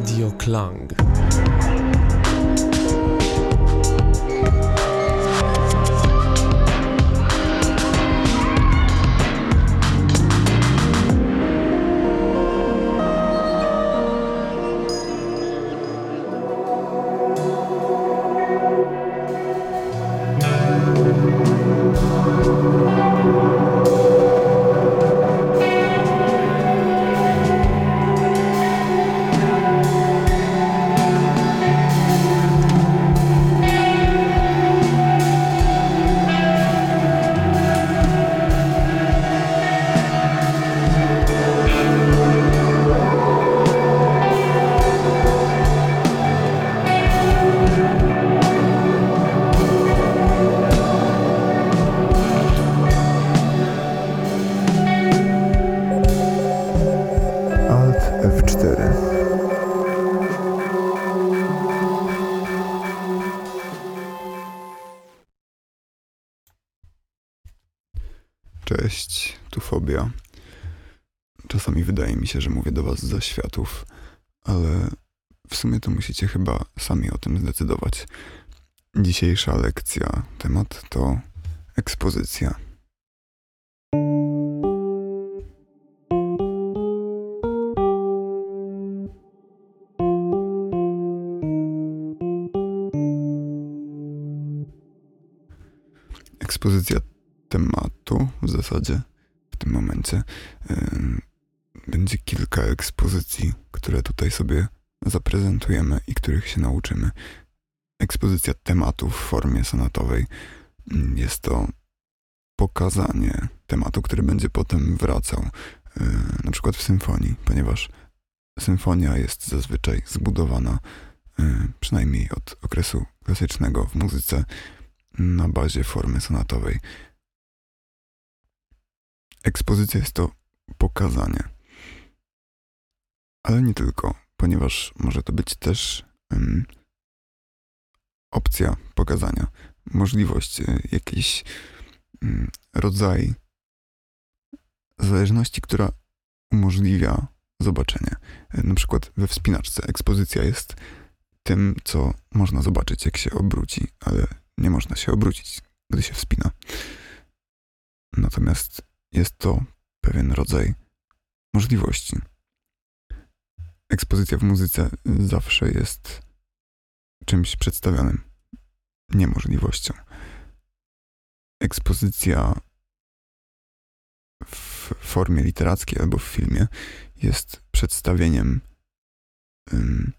Radio Klang. Się, że mówię do was ze światów, ale w sumie to musicie chyba sami o tym zdecydować. Dzisiejsza lekcja, temat to ekspozycja. Ekspozycja tematu w zasadzie w tym momencie. Ym, Będzie kilka ekspozycji, które tutaj sobie zaprezentujemy i których się nauczymy. Ekspozycja tematu w formie sonatowej jest to pokazanie tematu, który będzie potem wracał, yy, na przykład w symfonii, ponieważ symfonia jest zazwyczaj zbudowana, yy, przynajmniej od okresu klasycznego w muzyce, na bazie formy sonatowej. Ekspozycja jest to pokazanie. Ale nie tylko, ponieważ może to być też opcja pokazania, możliwość, y, jakiś ym, rodzaj zależności, która umożliwia zobaczenie. Y, Na przykład we wspinaczce ekspozycja jest tym, co można zobaczyć, jak się obróci, ale nie można się obrócić, gdy się wspina. Natomiast jest to pewien rodzaj możliwości. Ekspozycja w muzyce zawsze jest czymś przedstawionym, niemożliwością. Ekspozycja w formie literackiej albo w filmie jest przedstawieniem um,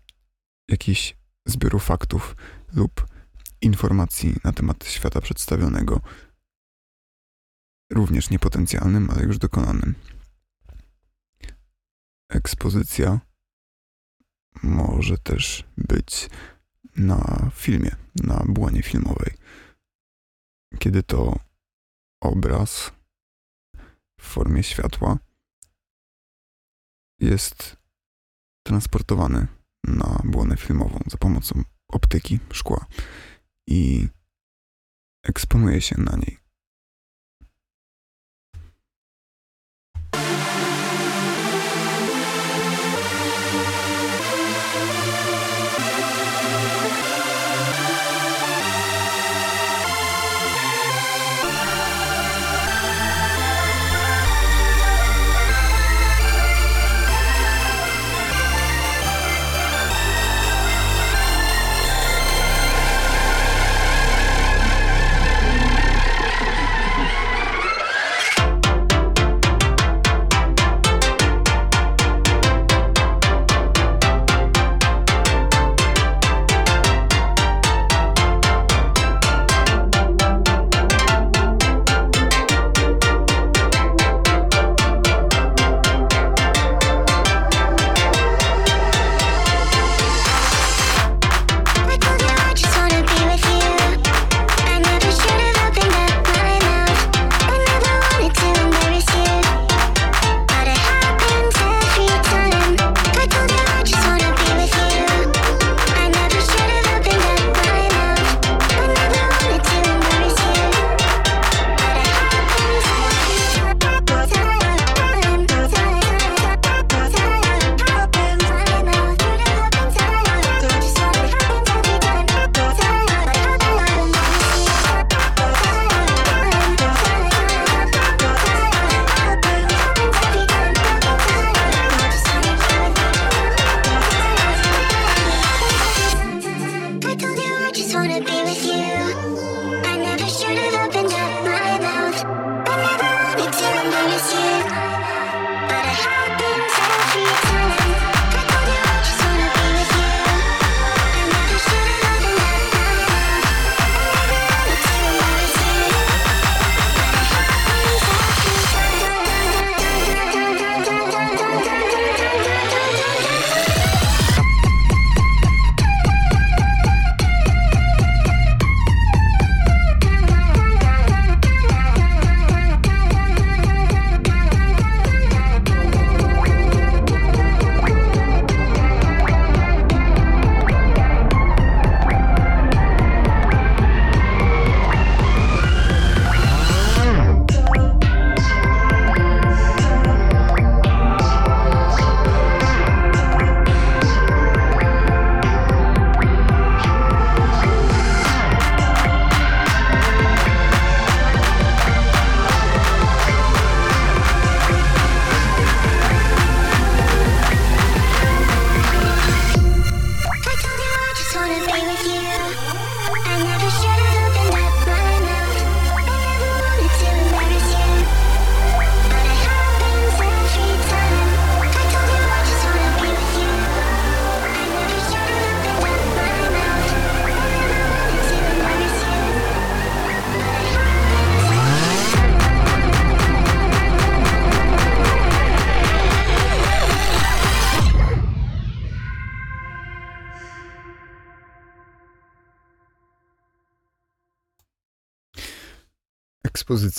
jakichś zbioru faktów lub informacji na temat świata przedstawionego, również niepotencjalnym, ale już dokonanym. Ekspozycja może też być na filmie, na błonie filmowej. Kiedy to obraz w formie światła jest transportowany na błonę filmową za pomocą optyki, szkła i eksponuje się na niej.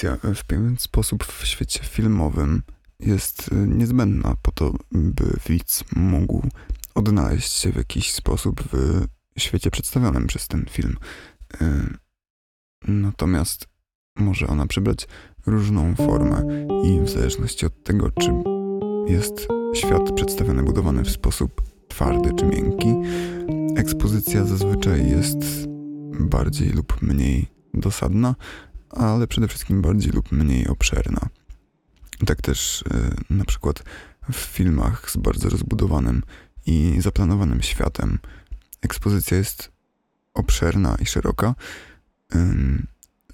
Ekspozycja w pewien sposób w świecie filmowym jest y, niezbędna po to, by widz mógł odnaleźć się w jakiś sposób w świecie przedstawionym przez ten film. Y, Natomiast może ona przybrać różną formę i w zależności od tego, czy jest świat przedstawiony, budowany w sposób twardy czy miękki, ekspozycja zazwyczaj jest bardziej lub mniej dosadna, ale przede wszystkim bardziej lub mniej obszerna. Tak też y, na przykład w filmach z bardzo rozbudowanym i zaplanowanym światem ekspozycja jest obszerna i szeroka.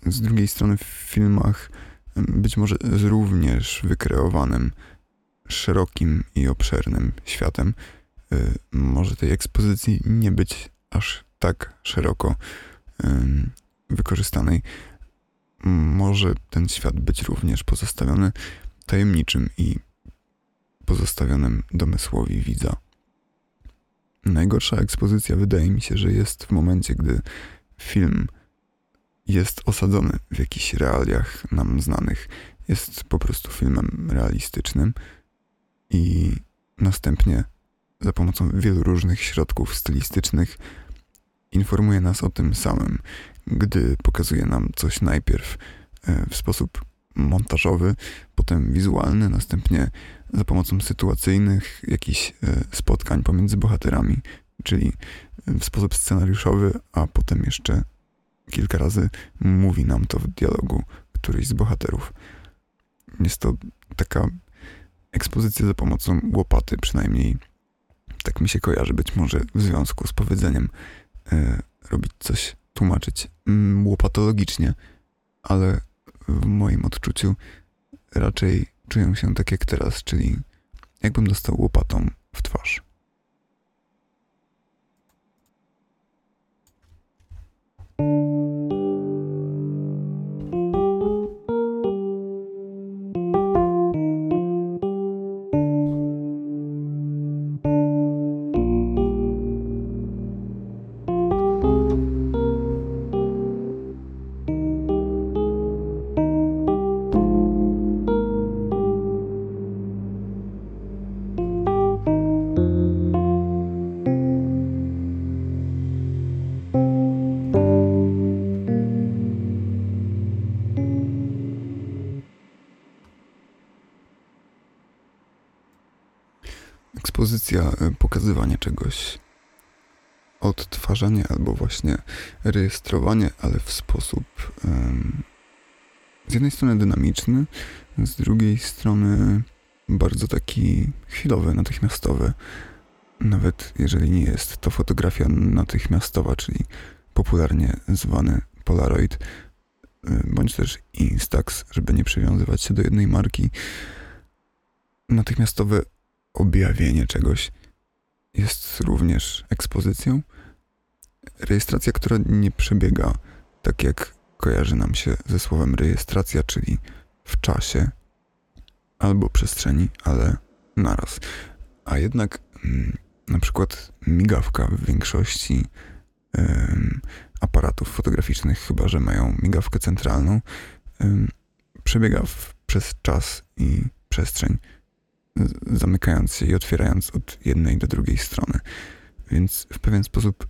Z drugiej strony w filmach być może z również wykreowanym, szerokim i obszernym światem y, może tej ekspozycji nie być aż tak szeroko wykorzystanej może ten świat być również pozostawiony tajemniczym i pozostawionym domysłowi widza. Najgorsza ekspozycja wydaje mi się, że jest w momencie, gdy film jest osadzony w jakichś realiach nam znanych, jest po prostu filmem realistycznym i następnie za pomocą wielu różnych środków stylistycznych informuje nas o tym samym, gdy pokazuje nam coś najpierw e, w sposób montażowy, potem wizualny, następnie za pomocą sytuacyjnych jakichś e, spotkań pomiędzy bohaterami, czyli w sposób scenariuszowy, a potem jeszcze kilka razy mówi nam to w dialogu któryś z bohaterów. Jest to taka ekspozycja za pomocą łopaty, przynajmniej tak mi się kojarzy, być może w związku z powiedzeniem robić coś, tłumaczyć mm, łopatologicznie, ale w moim odczuciu raczej czuję się tak jak teraz, czyli jakbym dostał łopatą w twarz. Ekspozycja, e, pokazywanie czegoś, odtwarzanie albo właśnie rejestrowanie, ale w sposób em, z jednej strony dynamiczny, z drugiej strony bardzo taki chwilowy, natychmiastowy. Nawet jeżeli nie jest to fotografia natychmiastowa, czyli popularnie zwany Polaroid, y, bądź też Instax, żeby nie przywiązywać się do jednej marki. Natychmiastowe objawienie czegoś jest również ekspozycją. Rejestracja, która nie przebiega tak jak kojarzy nam się ze słowem rejestracja, czyli w czasie albo przestrzeni, ale naraz. A jednak mm, na przykład migawka w większości aparatów fotograficznych, chyba że mają migawkę centralną, przebiega w, przez czas i przestrzeń, zamykając się i otwierając od jednej do drugiej strony. Więc w pewien sposób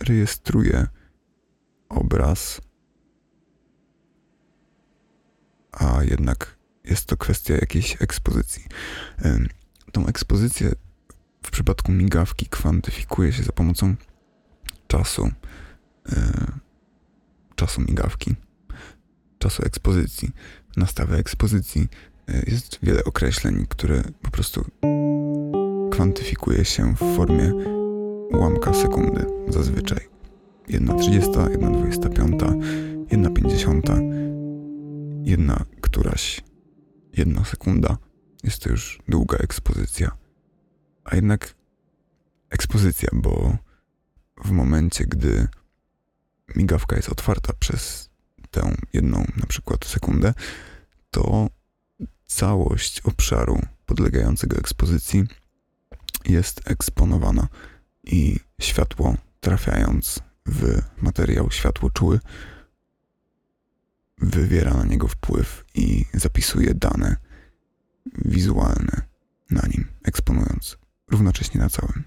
rejestruje obraz, a jednak jest to kwestia jakiejś ekspozycji. Tą ekspozycję w przypadku migawki kwantyfikuje się za pomocą czasu, yy, czasu migawki, czasu ekspozycji, nastawy ekspozycji. Yy, jest wiele określeń, które po prostu kwantyfikuje się w formie ułamka sekundy zazwyczaj. Jedna 30, jedna 25, jedna 50, jedna któraś, jedna sekunda. Jest to już długa ekspozycja. A jednak ekspozycja, bo w momencie, gdy migawka jest otwarta przez tę jedną na przykład sekundę, to całość obszaru podlegającego ekspozycji jest eksponowana i światło trafiając w materiał światłoczuły wywiera na niego wpływ i zapisuje dane wizualne na nim, eksponując równocześnie na całym.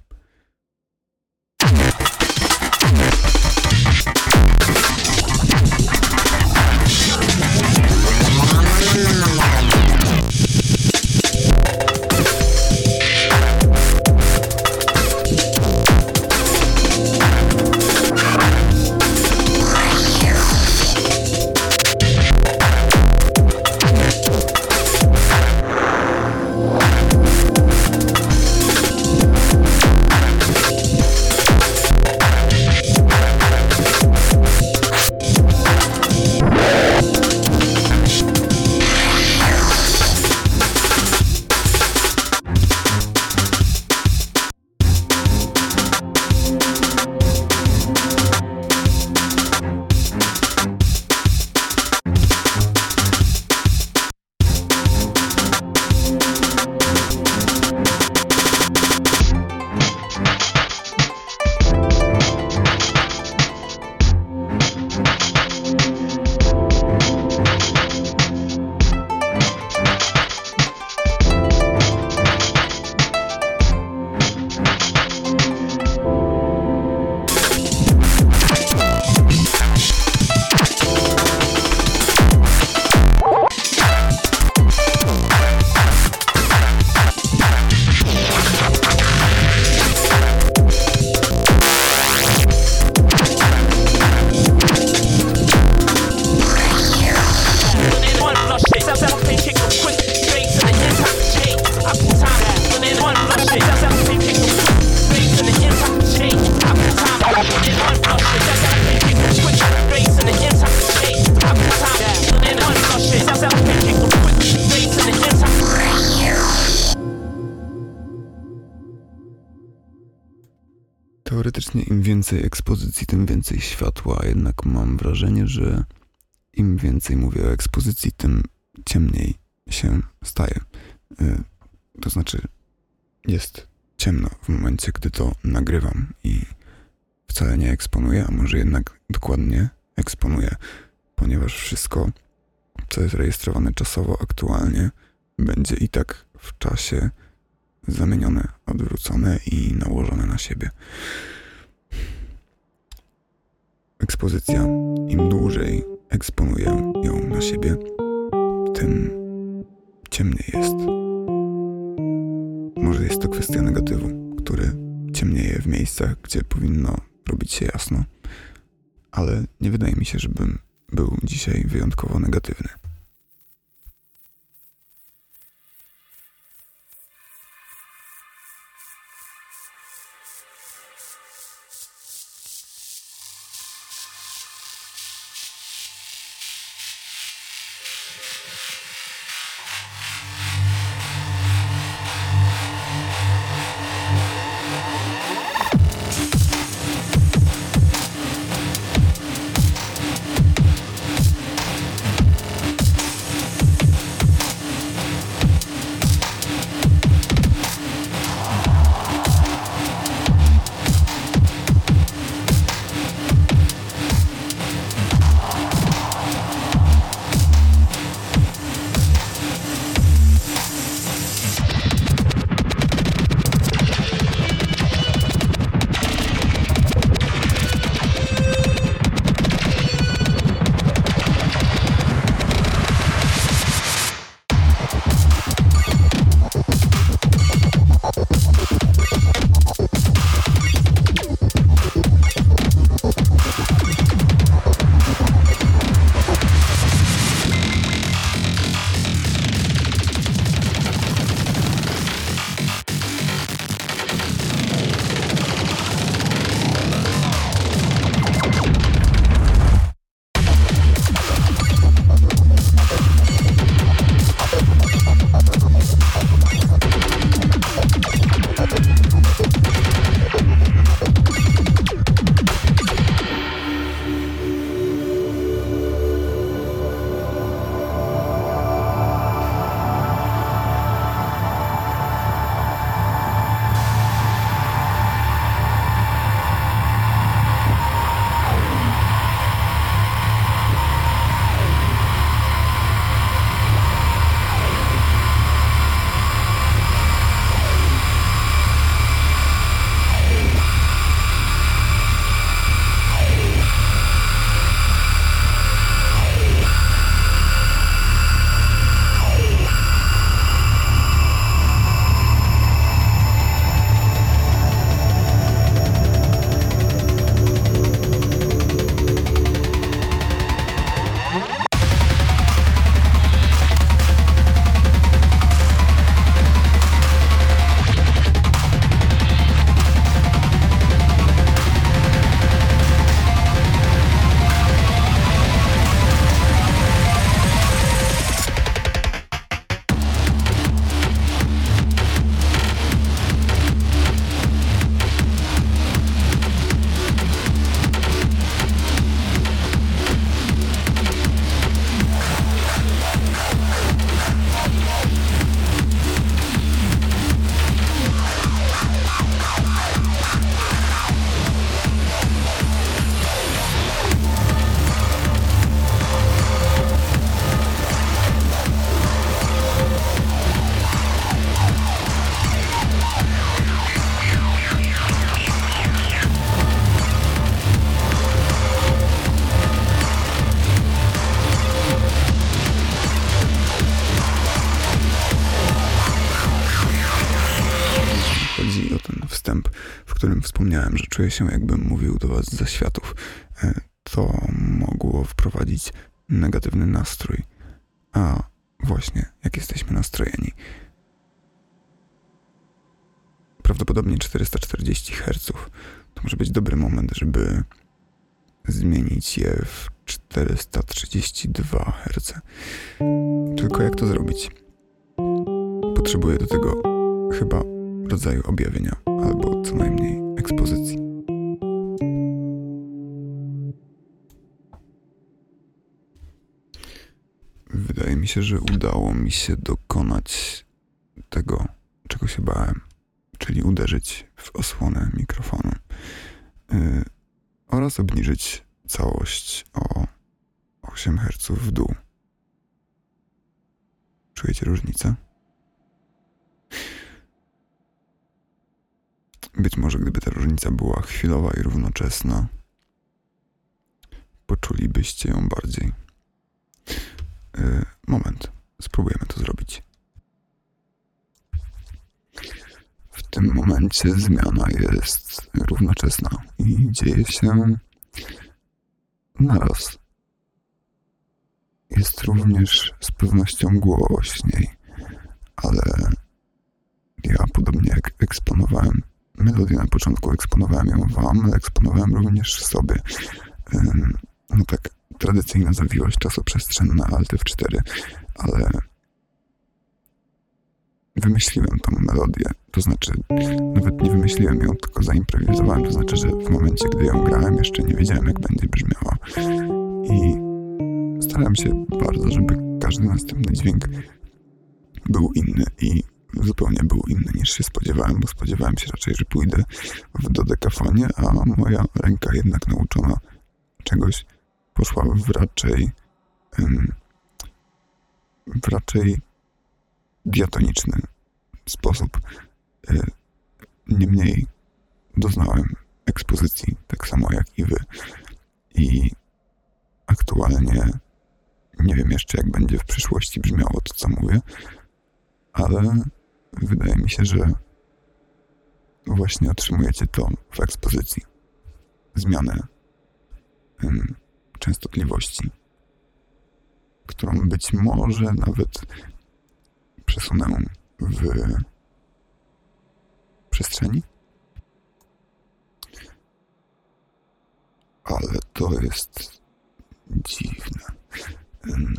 Więcej światła, jednak mam wrażenie, że im więcej mówię o ekspozycji, tym ciemniej się staje. Y, To znaczy, jest ciemno w momencie, gdy to nagrywam i wcale nie eksponuję, a może jednak dokładnie eksponuję, ponieważ wszystko, co jest rejestrowane czasowo aktualnie, będzie i tak w czasie zamienione, odwrócone i nałożone na siebie. Ekspozycja. Im dłużej eksponuję ją na siebie, tym ciemniej jest. Może jest to kwestia negatywu, który ciemnieje w miejscach, gdzie powinno robić się jasno, ale nie wydaje mi się, żebym był dzisiaj wyjątkowo negatywny. Którym wspomniałem, że czuję się jakbym mówił do was ze światów, e, to mogło wprowadzić negatywny nastrój. A właśnie, jak jesteśmy nastrojeni. Prawdopodobnie 440 Hz to może być dobry moment, żeby zmienić je w 432 Hz. Tylko jak to zrobić? Potrzebuję do tego chyba rodzaju objawienia, albo co najmniej ekspozycji. Wydaje mi się, że udało mi się dokonać tego, czego się bałem, czyli uderzyć w osłonę mikrofonu yy, oraz obniżyć całość o 8 Hz w dół. Czujecie różnicę? Być może gdyby ta różnica była chwilowa i równoczesna, poczulibyście ją bardziej. Yy, moment, spróbujemy to zrobić. W tym momencie zmiana jest równoczesna i dzieje się naraz. Jest również z pewnością głośniej, ale ja podobnie jak eksponowałem melodię na początku, eksponowałem ją wam, eksponowałem również sobie. No tak, tradycyjna zawiłość czasoprzestrzenna Alt F4, ale wymyśliłem tą melodię, to znaczy nawet nie wymyśliłem ją, tylko zaimprowizowałem, to znaczy, że w momencie, gdy ją grałem, jeszcze nie wiedziałem, jak będzie brzmiała. I starałem się bardzo, żeby każdy następny dźwięk był inny i zupełnie był inny niż się spodziewałem, bo spodziewałem się raczej, że pójdę w dodekafonie, a moja ręka jednak nauczona czegoś poszła w raczej w raczej diatoniczny sposób. Y, Niemniej doznałem ekspozycji, tak samo jak i wy. I aktualnie nie wiem jeszcze, jak będzie w przyszłości brzmiało to, co mówię, ale wydaje mi się, że właśnie otrzymujecie to w ekspozycji. Zmianę em, częstotliwości, którą być może nawet przesunę w przestrzeni. Ale to jest dziwne. Em,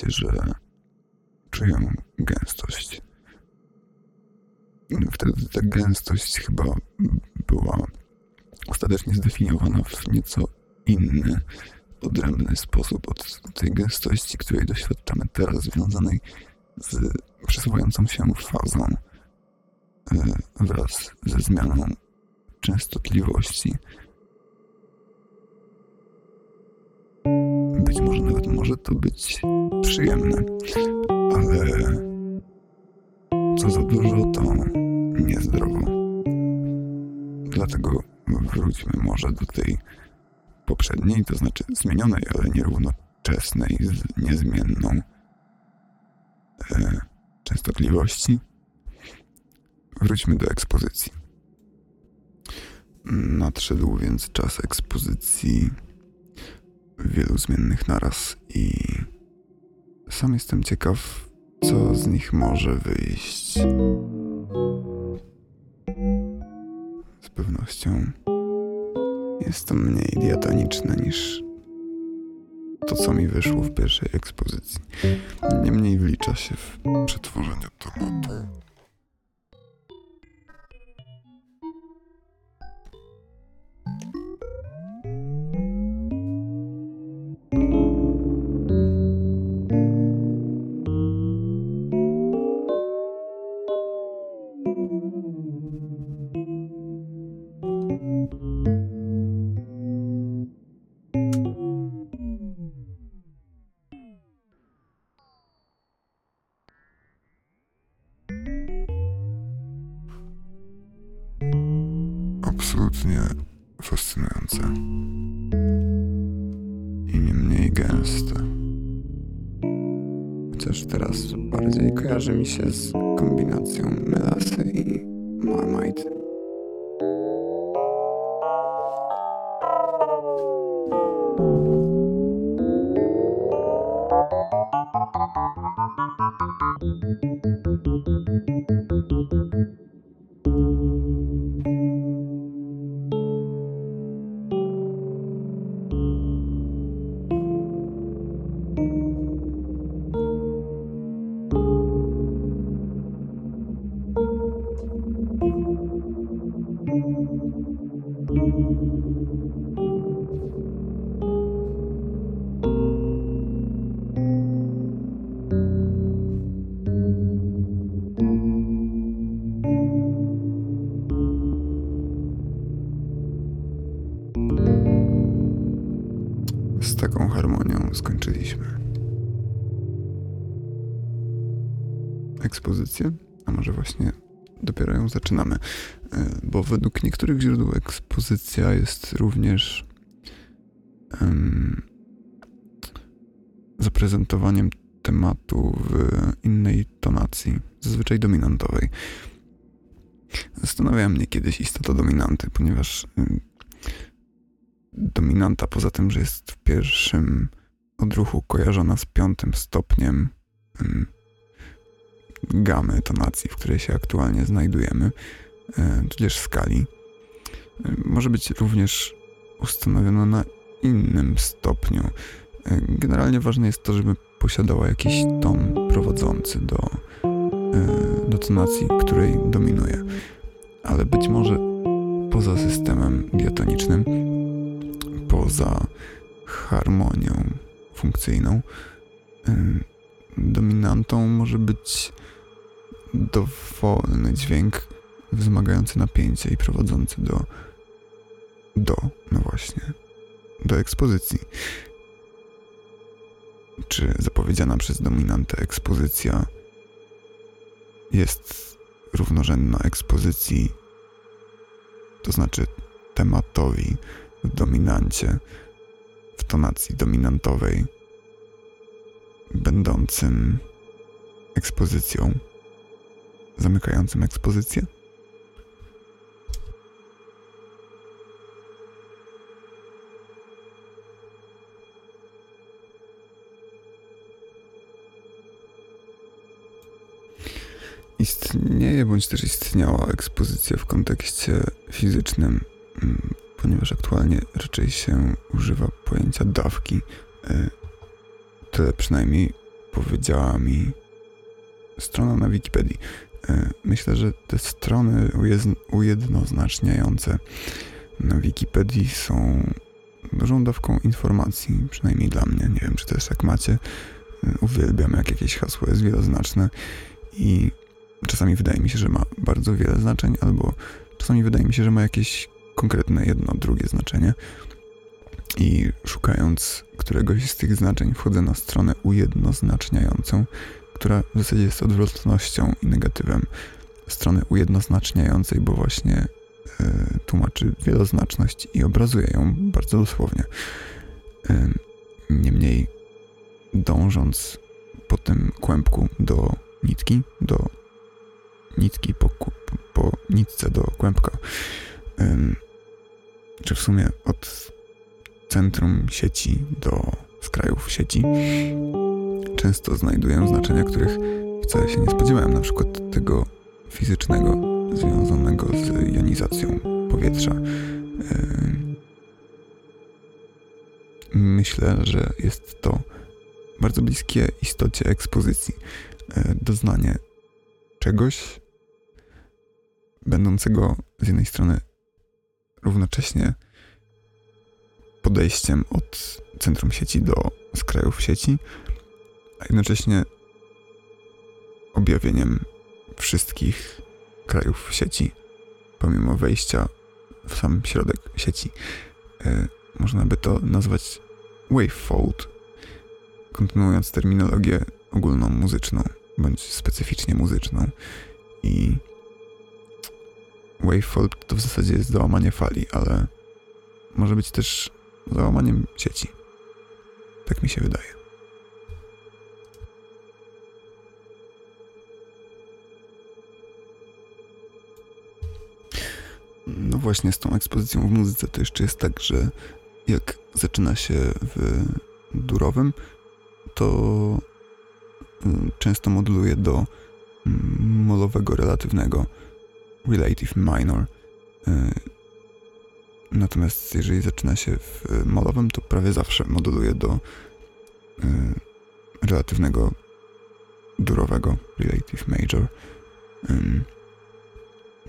się, że czuję gęstość. Wtedy ta gęstość chyba była ostatecznie zdefiniowana w nieco inny, odrębny sposób od tej gęstości, której doświadczamy teraz, związanej z przesuwającą się fazą e, wraz ze zmianą częstotliwości. Być może nawet może to być przyjemne, ale co za dużo, to niezdrowo. Dlatego wróćmy może do tej poprzedniej, to znaczy zmienionej, ale nierównoczesnej z niezmienną e, częstotliwości. Wróćmy do ekspozycji. Nadszedł więc czas ekspozycji wielu zmiennych naraz i sam jestem ciekaw, co z nich może wyjść. Z pewnością jest to mniej diatoniczne niż to, co mi wyszło w pierwszej ekspozycji. Niemniej wlicza się w przetworzenie tematu. Się z kombinacją melasy marmite. Zaczynamy. E, Bo według niektórych źródeł ekspozycja jest również em, zaprezentowaniem tematu w innej tonacji, zazwyczaj dominantowej. Zastanawiała mnie kiedyś istota dominanty, ponieważ dominanta, poza tym, że jest w pierwszym odruchu kojarzona z piątym stopniem em, gamy tonacji, w której się aktualnie znajdujemy, e, tudzież skali, e, może być również ustanowiona na innym stopniu. E, Generalnie ważne jest to, żeby posiadała jakiś ton prowadzący do, do tonacji, której dominuje. Ale być może poza systemem diatonicznym, poza harmonią funkcyjną, em, dominantą może być dowolny dźwięk wzmagający napięcie i prowadzący do do, no właśnie, do ekspozycji. Czy zapowiedziana przez dominantę ekspozycja jest równorzędna ekspozycji, to znaczy tematowi w dominancie, w tonacji dominantowej, będącym ekspozycją, zamykającym ekspozycję? Istnieje bądź też istniała ekspozycja w kontekście fizycznym, mm, ponieważ aktualnie raczej się używa pojęcia dawki. E, Tyle przynajmniej powiedziała mi strona na Wikipedii. E, Myślę, że te strony ujednoznaczniające na Wikipedii są dużą dawką informacji, przynajmniej dla mnie. Nie wiem, czy też tak macie. E, Uwielbiam, jak jakieś hasło jest wieloznaczne i czasami wydaje mi się, że ma bardzo wiele znaczeń, albo czasami wydaje mi się, że ma jakieś konkretne jedno, drugie znaczenie. I szukając któregoś z tych znaczeń, wchodzę na stronę ujednoznaczniającą, która w zasadzie jest odwrotnością i negatywem strony ujednoznaczniającej, bo właśnie y, tłumaczy wieloznaczność i obrazuje ją bardzo dosłownie. Y, niemniej, dążąc po tym kłębku do nitki, do nitki po, po nitce do kłębka, ym, czy w sumie od centrum sieci do skrajów sieci, często znajduję znaczenia, których wcale się nie spodziewałem, na przykład tego fizycznego związanego z jonizacją powietrza. Myślę, że jest to bardzo bliskie istocie ekspozycji. E, Doznanie czegoś będącego z jednej strony równocześnie podejściem od centrum sieci do skrajów sieci, a jednocześnie objawieniem wszystkich krajów sieci, pomimo wejścia w sam środek sieci. E, Można by to nazwać wavefold, kontynuując terminologię ogólną muzyczną, bądź specyficznie muzyczną. I Wavefall to w zasadzie jest załamanie fali, ale może być też załamaniem sieci. Tak mi się wydaje. No właśnie z tą ekspozycją w muzyce to jeszcze jest tak, że jak zaczyna się w durowym, to y, często moduluje do mm, molowego relatywnego relative minor. Y, Natomiast jeżeli zaczyna się w molowym, to prawie zawsze moduluje do y, relatywnego durowego relative major.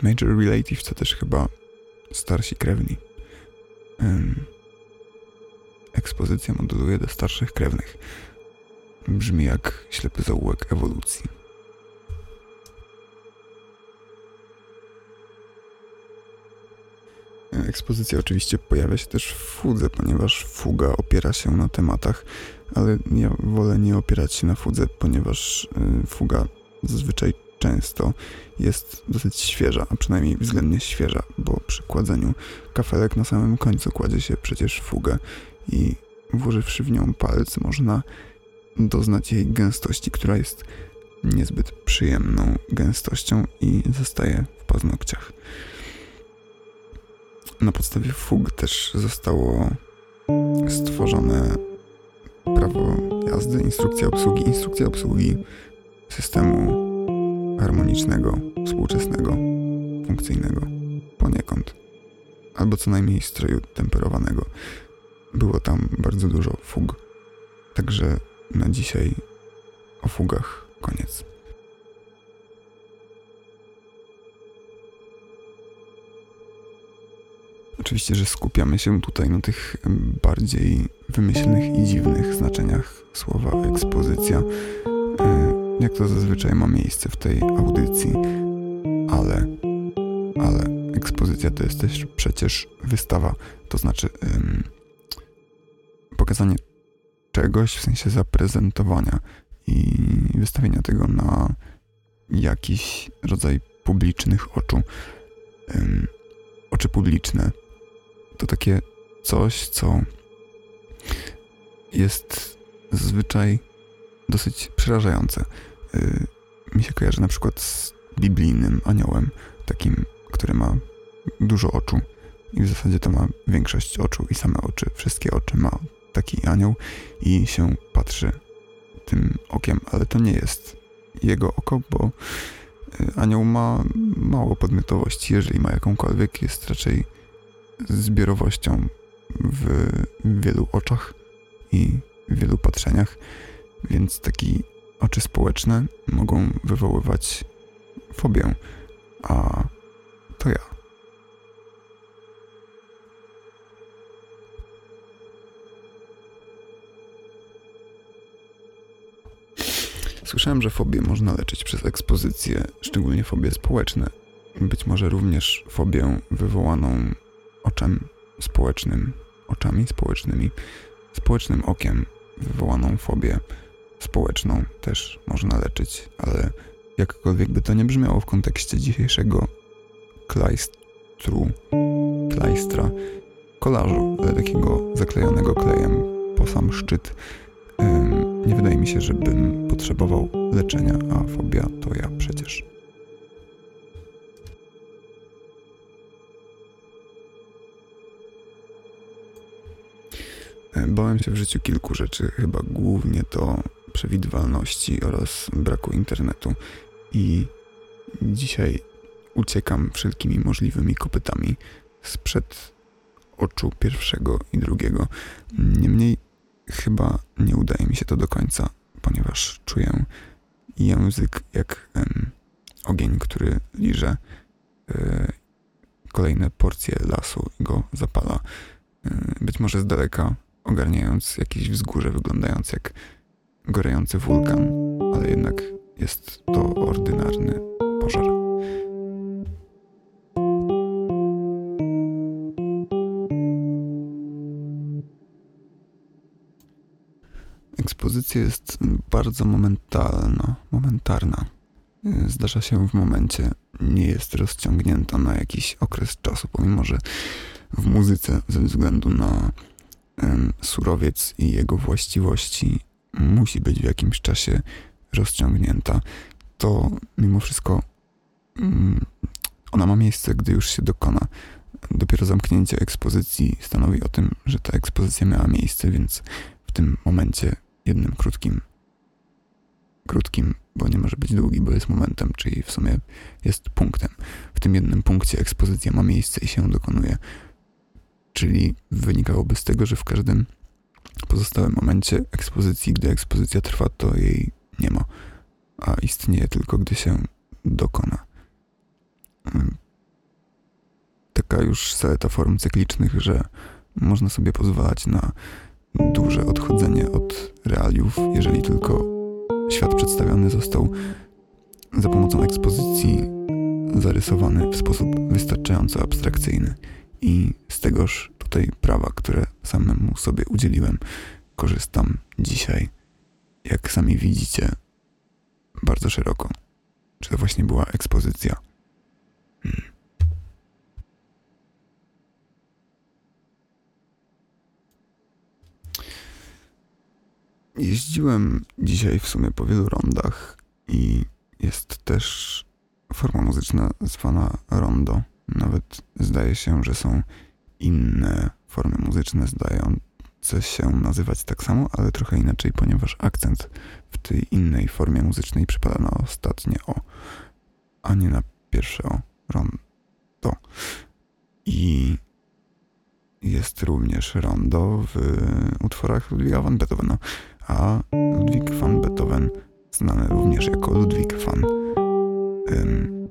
Major relative to też chyba starsi krewni. Ym, ekspozycja moduluje do starszych krewnych. Brzmi jak ślepy zaułek ewolucji. Ekspozycja oczywiście pojawia się też w fudze, ponieważ fuga opiera się na tematach, ale ja wolę nie opierać się na fudze, ponieważ y, fuga zazwyczaj często jest dosyć świeża, a przynajmniej względnie świeża, bo przy kładzeniu kafelek na samym końcu kładzie się przecież fugę i włożywszy w nią palec można doznać jej gęstości, która jest niezbyt przyjemną gęstością i zostaje w paznokciach. Na podstawie fug też zostało stworzone prawo jazdy, instrukcja obsługi, instrukcja obsługi systemu harmonicznego, współczesnego, funkcyjnego, poniekąd, albo co najmniej stroju temperowanego. Było tam bardzo dużo fug, także na dzisiaj o fugach koniec. Oczywiście, że skupiamy się tutaj na tych bardziej wymyślnych i dziwnych znaczeniach słowa ekspozycja, jak to zazwyczaj ma miejsce w tej audycji, ale, ale ekspozycja to jest też przecież wystawa, to znaczy ym, pokazanie czegoś w sensie zaprezentowania i wystawienia tego na jakiś rodzaj publicznych oczu. Ym, oczy publiczne to takie coś, co jest zazwyczaj dosyć przerażające. Yy, mi się kojarzy na przykład z biblijnym aniołem, takim, który ma dużo oczu. I w zasadzie to ma większość oczu i same oczy, wszystkie oczy ma taki anioł i się patrzy tym okiem, ale to nie jest jego oko, bo y, anioł ma mało podmiotowości, jeżeli ma jakąkolwiek, jest raczej zbiorowością w wielu oczach i w wielu patrzeniach, więc taki oczy społeczne mogą wywoływać fobię, a to ja. Słyszałem, że fobię można leczyć przez ekspozycję, szczególnie fobie społeczne. Być może również fobię wywołaną oczem społecznym, oczami społecznymi, społecznym okiem wywołaną fobię społeczną też można leczyć, ale jakkolwiek by to nie brzmiało w kontekście dzisiejszego klajstru, klajstra, kolażu, ale takiego zaklejonego klejem po sam szczyt, nie wydaje mi się, żebym potrzebował leczenia, a fobia to ja przecież. Bałem się w życiu kilku rzeczy, chyba głównie to przewidywalności oraz braku internetu. I dzisiaj uciekam wszelkimi możliwymi kopytami sprzed oczu pierwszego i drugiego. Niemniej chyba nie udaje mi się to do końca, ponieważ czuję język jak em, ogień, który liże e, kolejne porcje lasu i go zapala. E, być może z daleka ogarniając jakieś wzgórze wyglądające jak gorejący wulkan, ale jednak jest to ordynarny pożar. Ekspozycja jest bardzo momentalna, momentarna. zdarza się w momencie, nie jest rozciągnięta na jakiś okres czasu, pomimo że w muzyce ze względu na surowiec i jego właściwości musi być w jakimś czasie rozciągnięta, to mimo wszystko mm, ona ma miejsce, gdy już się dokona. Dopiero zamknięcie ekspozycji stanowi o tym, że ta ekspozycja miała miejsce, więc w tym momencie jednym krótkim, krótkim, bo nie może być długi, bo jest momentem, czyli w sumie jest punktem. W tym jednym punkcie ekspozycja ma miejsce i się dokonuje. Czyli wynikałoby z tego, że w każdym pozostałym momencie ekspozycji, gdy ekspozycja trwa, to jej nie ma, a istnieje tylko, gdy się dokona. Taka już zaleta form cyklicznych, że można sobie pozwalać na duże odchodzenie od realiów, jeżeli tylko świat przedstawiony został za pomocą ekspozycji zarysowany w sposób wystarczająco abstrakcyjny. I z tegoż tutaj prawa, które samemu sobie udzieliłem, korzystam dzisiaj, jak sami widzicie, bardzo szeroko. Czy to właśnie była ekspozycja? Hmm. Jeździłem dzisiaj w sumie po wielu rondach i jest też forma muzyczna zwana rondo. Nawet zdaje się, że są inne formy muzyczne zdające się nazywać tak samo, ale trochę inaczej, ponieważ akcent w tej innej formie muzycznej przypada na ostatnie o, a nie na pierwsze o rondo. I jest również rondo w utworach Ludwiga van Beethovena, a Ludwig van Beethoven, znany również jako Ludwig van, ym,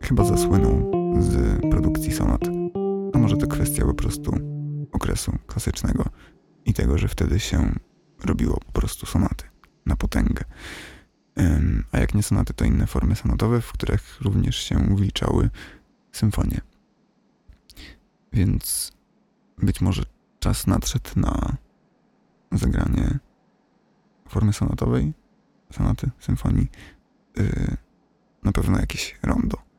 chyba zasłynął z produkcji sonat. A może to kwestia po prostu okresu klasycznego i tego, że wtedy się robiło po prostu sonaty na potęgę. A jak nie sonaty, to inne formy sonatowe, w których również się wliczały symfonie. Więc być może czas nadszedł na zagranie formy sonatowej, sonaty, symfonii, yy, na pewno jakieś rondo.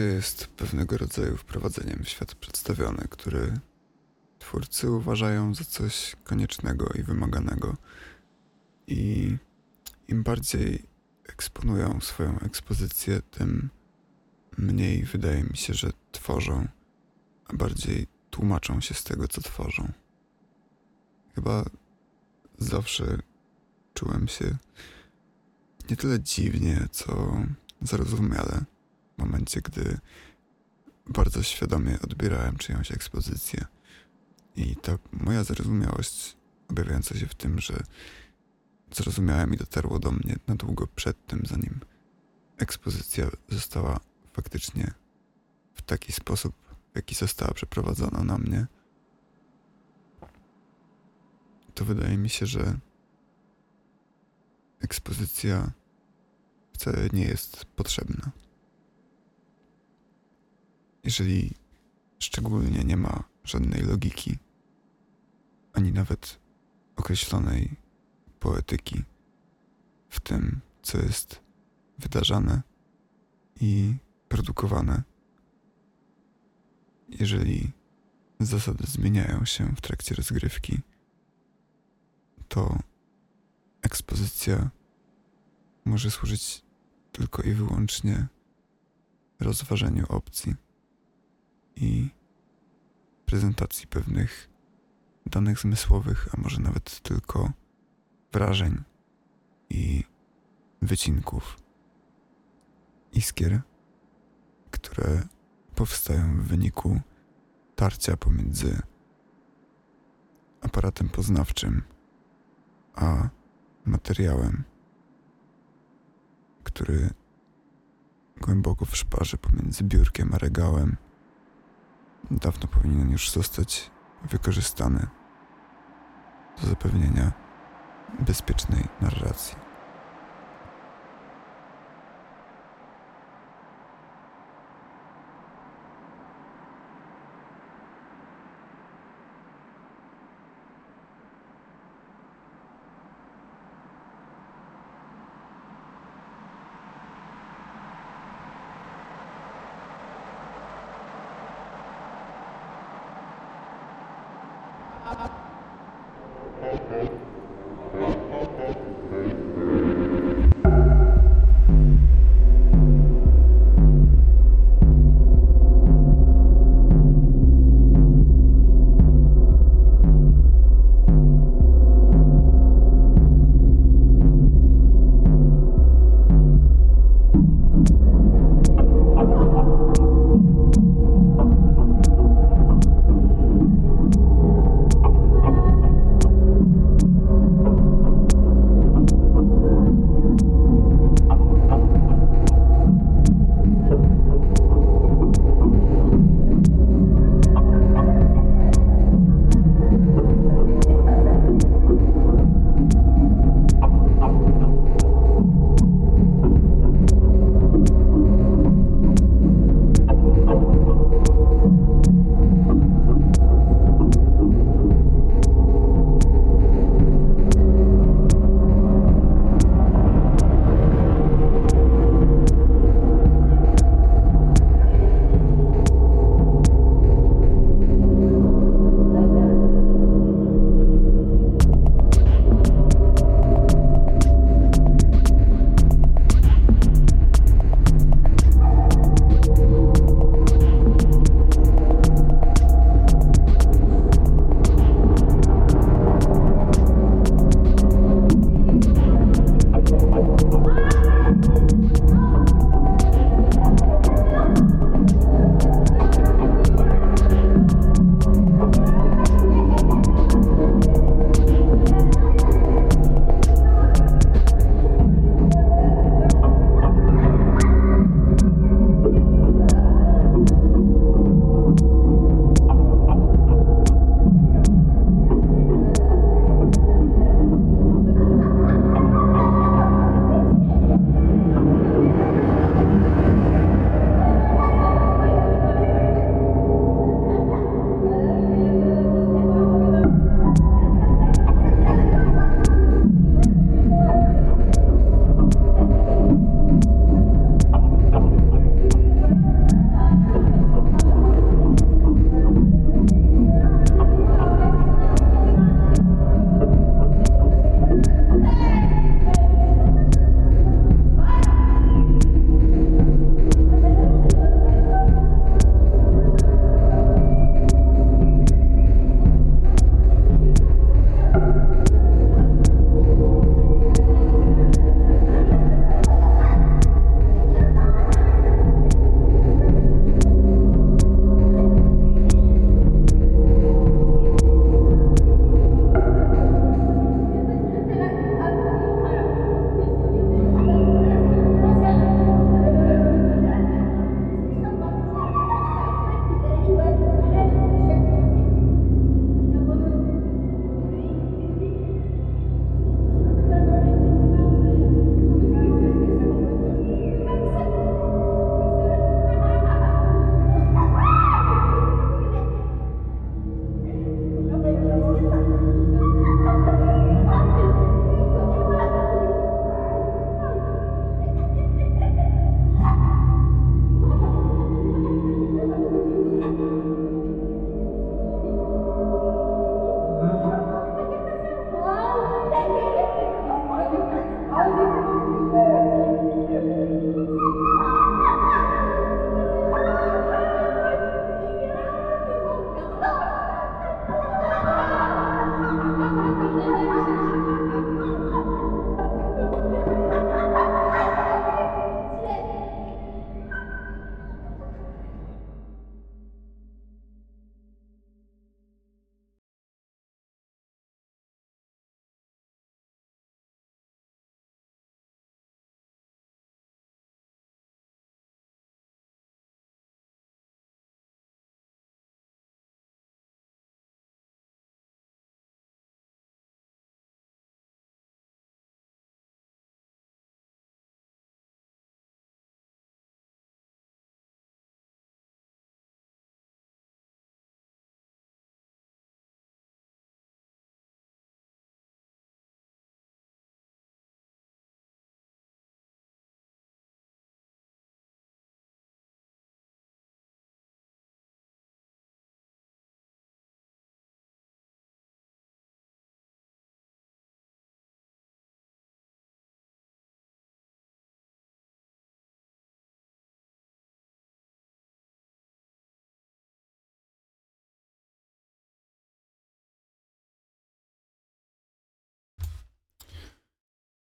Jest pewnego rodzaju wprowadzeniem w świat przedstawiony, który twórcy uważają za coś koniecznego i wymaganego. I im bardziej eksponują swoją ekspozycję, tym mniej wydaje mi się, że tworzą, a bardziej tłumaczą się z tego, co tworzą. Chyba zawsze czułem się nie tyle dziwnie, co zarozumiale w momencie, gdy bardzo świadomie odbierałem czyjąś ekspozycję. I ta moja zarozumiałość objawiająca się w tym, że zrozumiałem i dotarło do mnie na długo przed tym, zanim ekspozycja została faktycznie w taki sposób, w jaki została przeprowadzona na mnie, to wydaje mi się, że ekspozycja wcale nie jest potrzebna. Jeżeli szczególnie nie ma żadnej logiki, ani nawet określonej poetyki w tym, co jest wydarzane i produkowane. Jeżeli zasady zmieniają się w trakcie rozgrywki, to ekspozycja może służyć tylko i wyłącznie rozważeniu opcji i prezentacji pewnych danych zmysłowych, a może nawet tylko wrażeń i wycinków, iskier, które powstają w wyniku tarcia pomiędzy aparatem poznawczym a materiałem, który głęboko w szparze pomiędzy biurkiem a regałem dawno powinien już zostać wykorzystany do zapewnienia bezpiecznej narracji.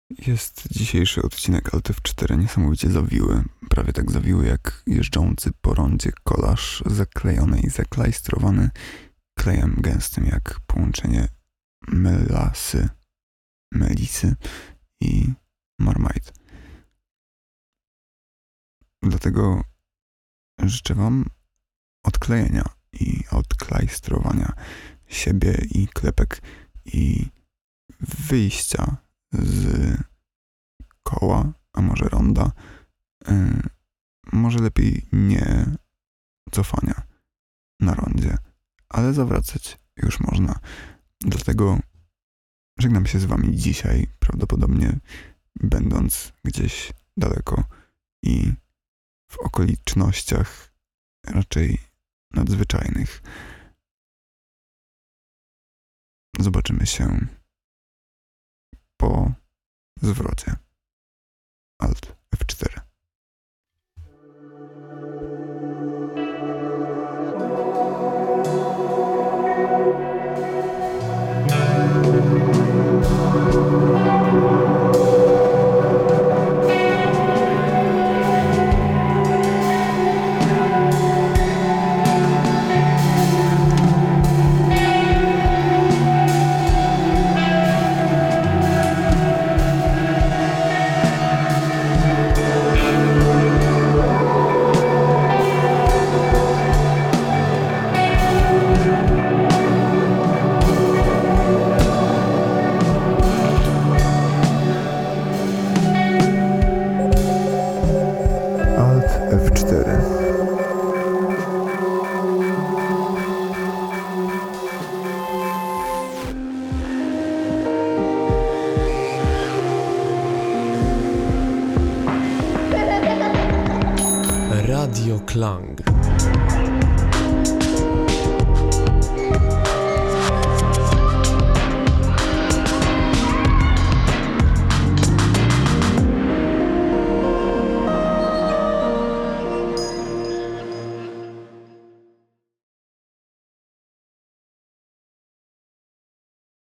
Jest dzisiejszy odcinek Alt F4 niesamowicie zawiły, prawie tak zawiły jak jeżdżący po rondzie kolaż zaklejony i zaklajstrowany klejem gęstym jak połączenie melasy, melisy i marmite. Dlatego życzę Wam odklejenia i odklajstrowania siebie i klepek i wyjścia z koła, a może ronda, y, może lepiej nie cofania na rondzie, ale zawracać już można. Dlatego żegnam się z wami dzisiaj, prawdopodobnie będąc gdzieś daleko i w okolicznościach raczej nadzwyczajnych. Zobaczymy się zwrocie. Alt F4.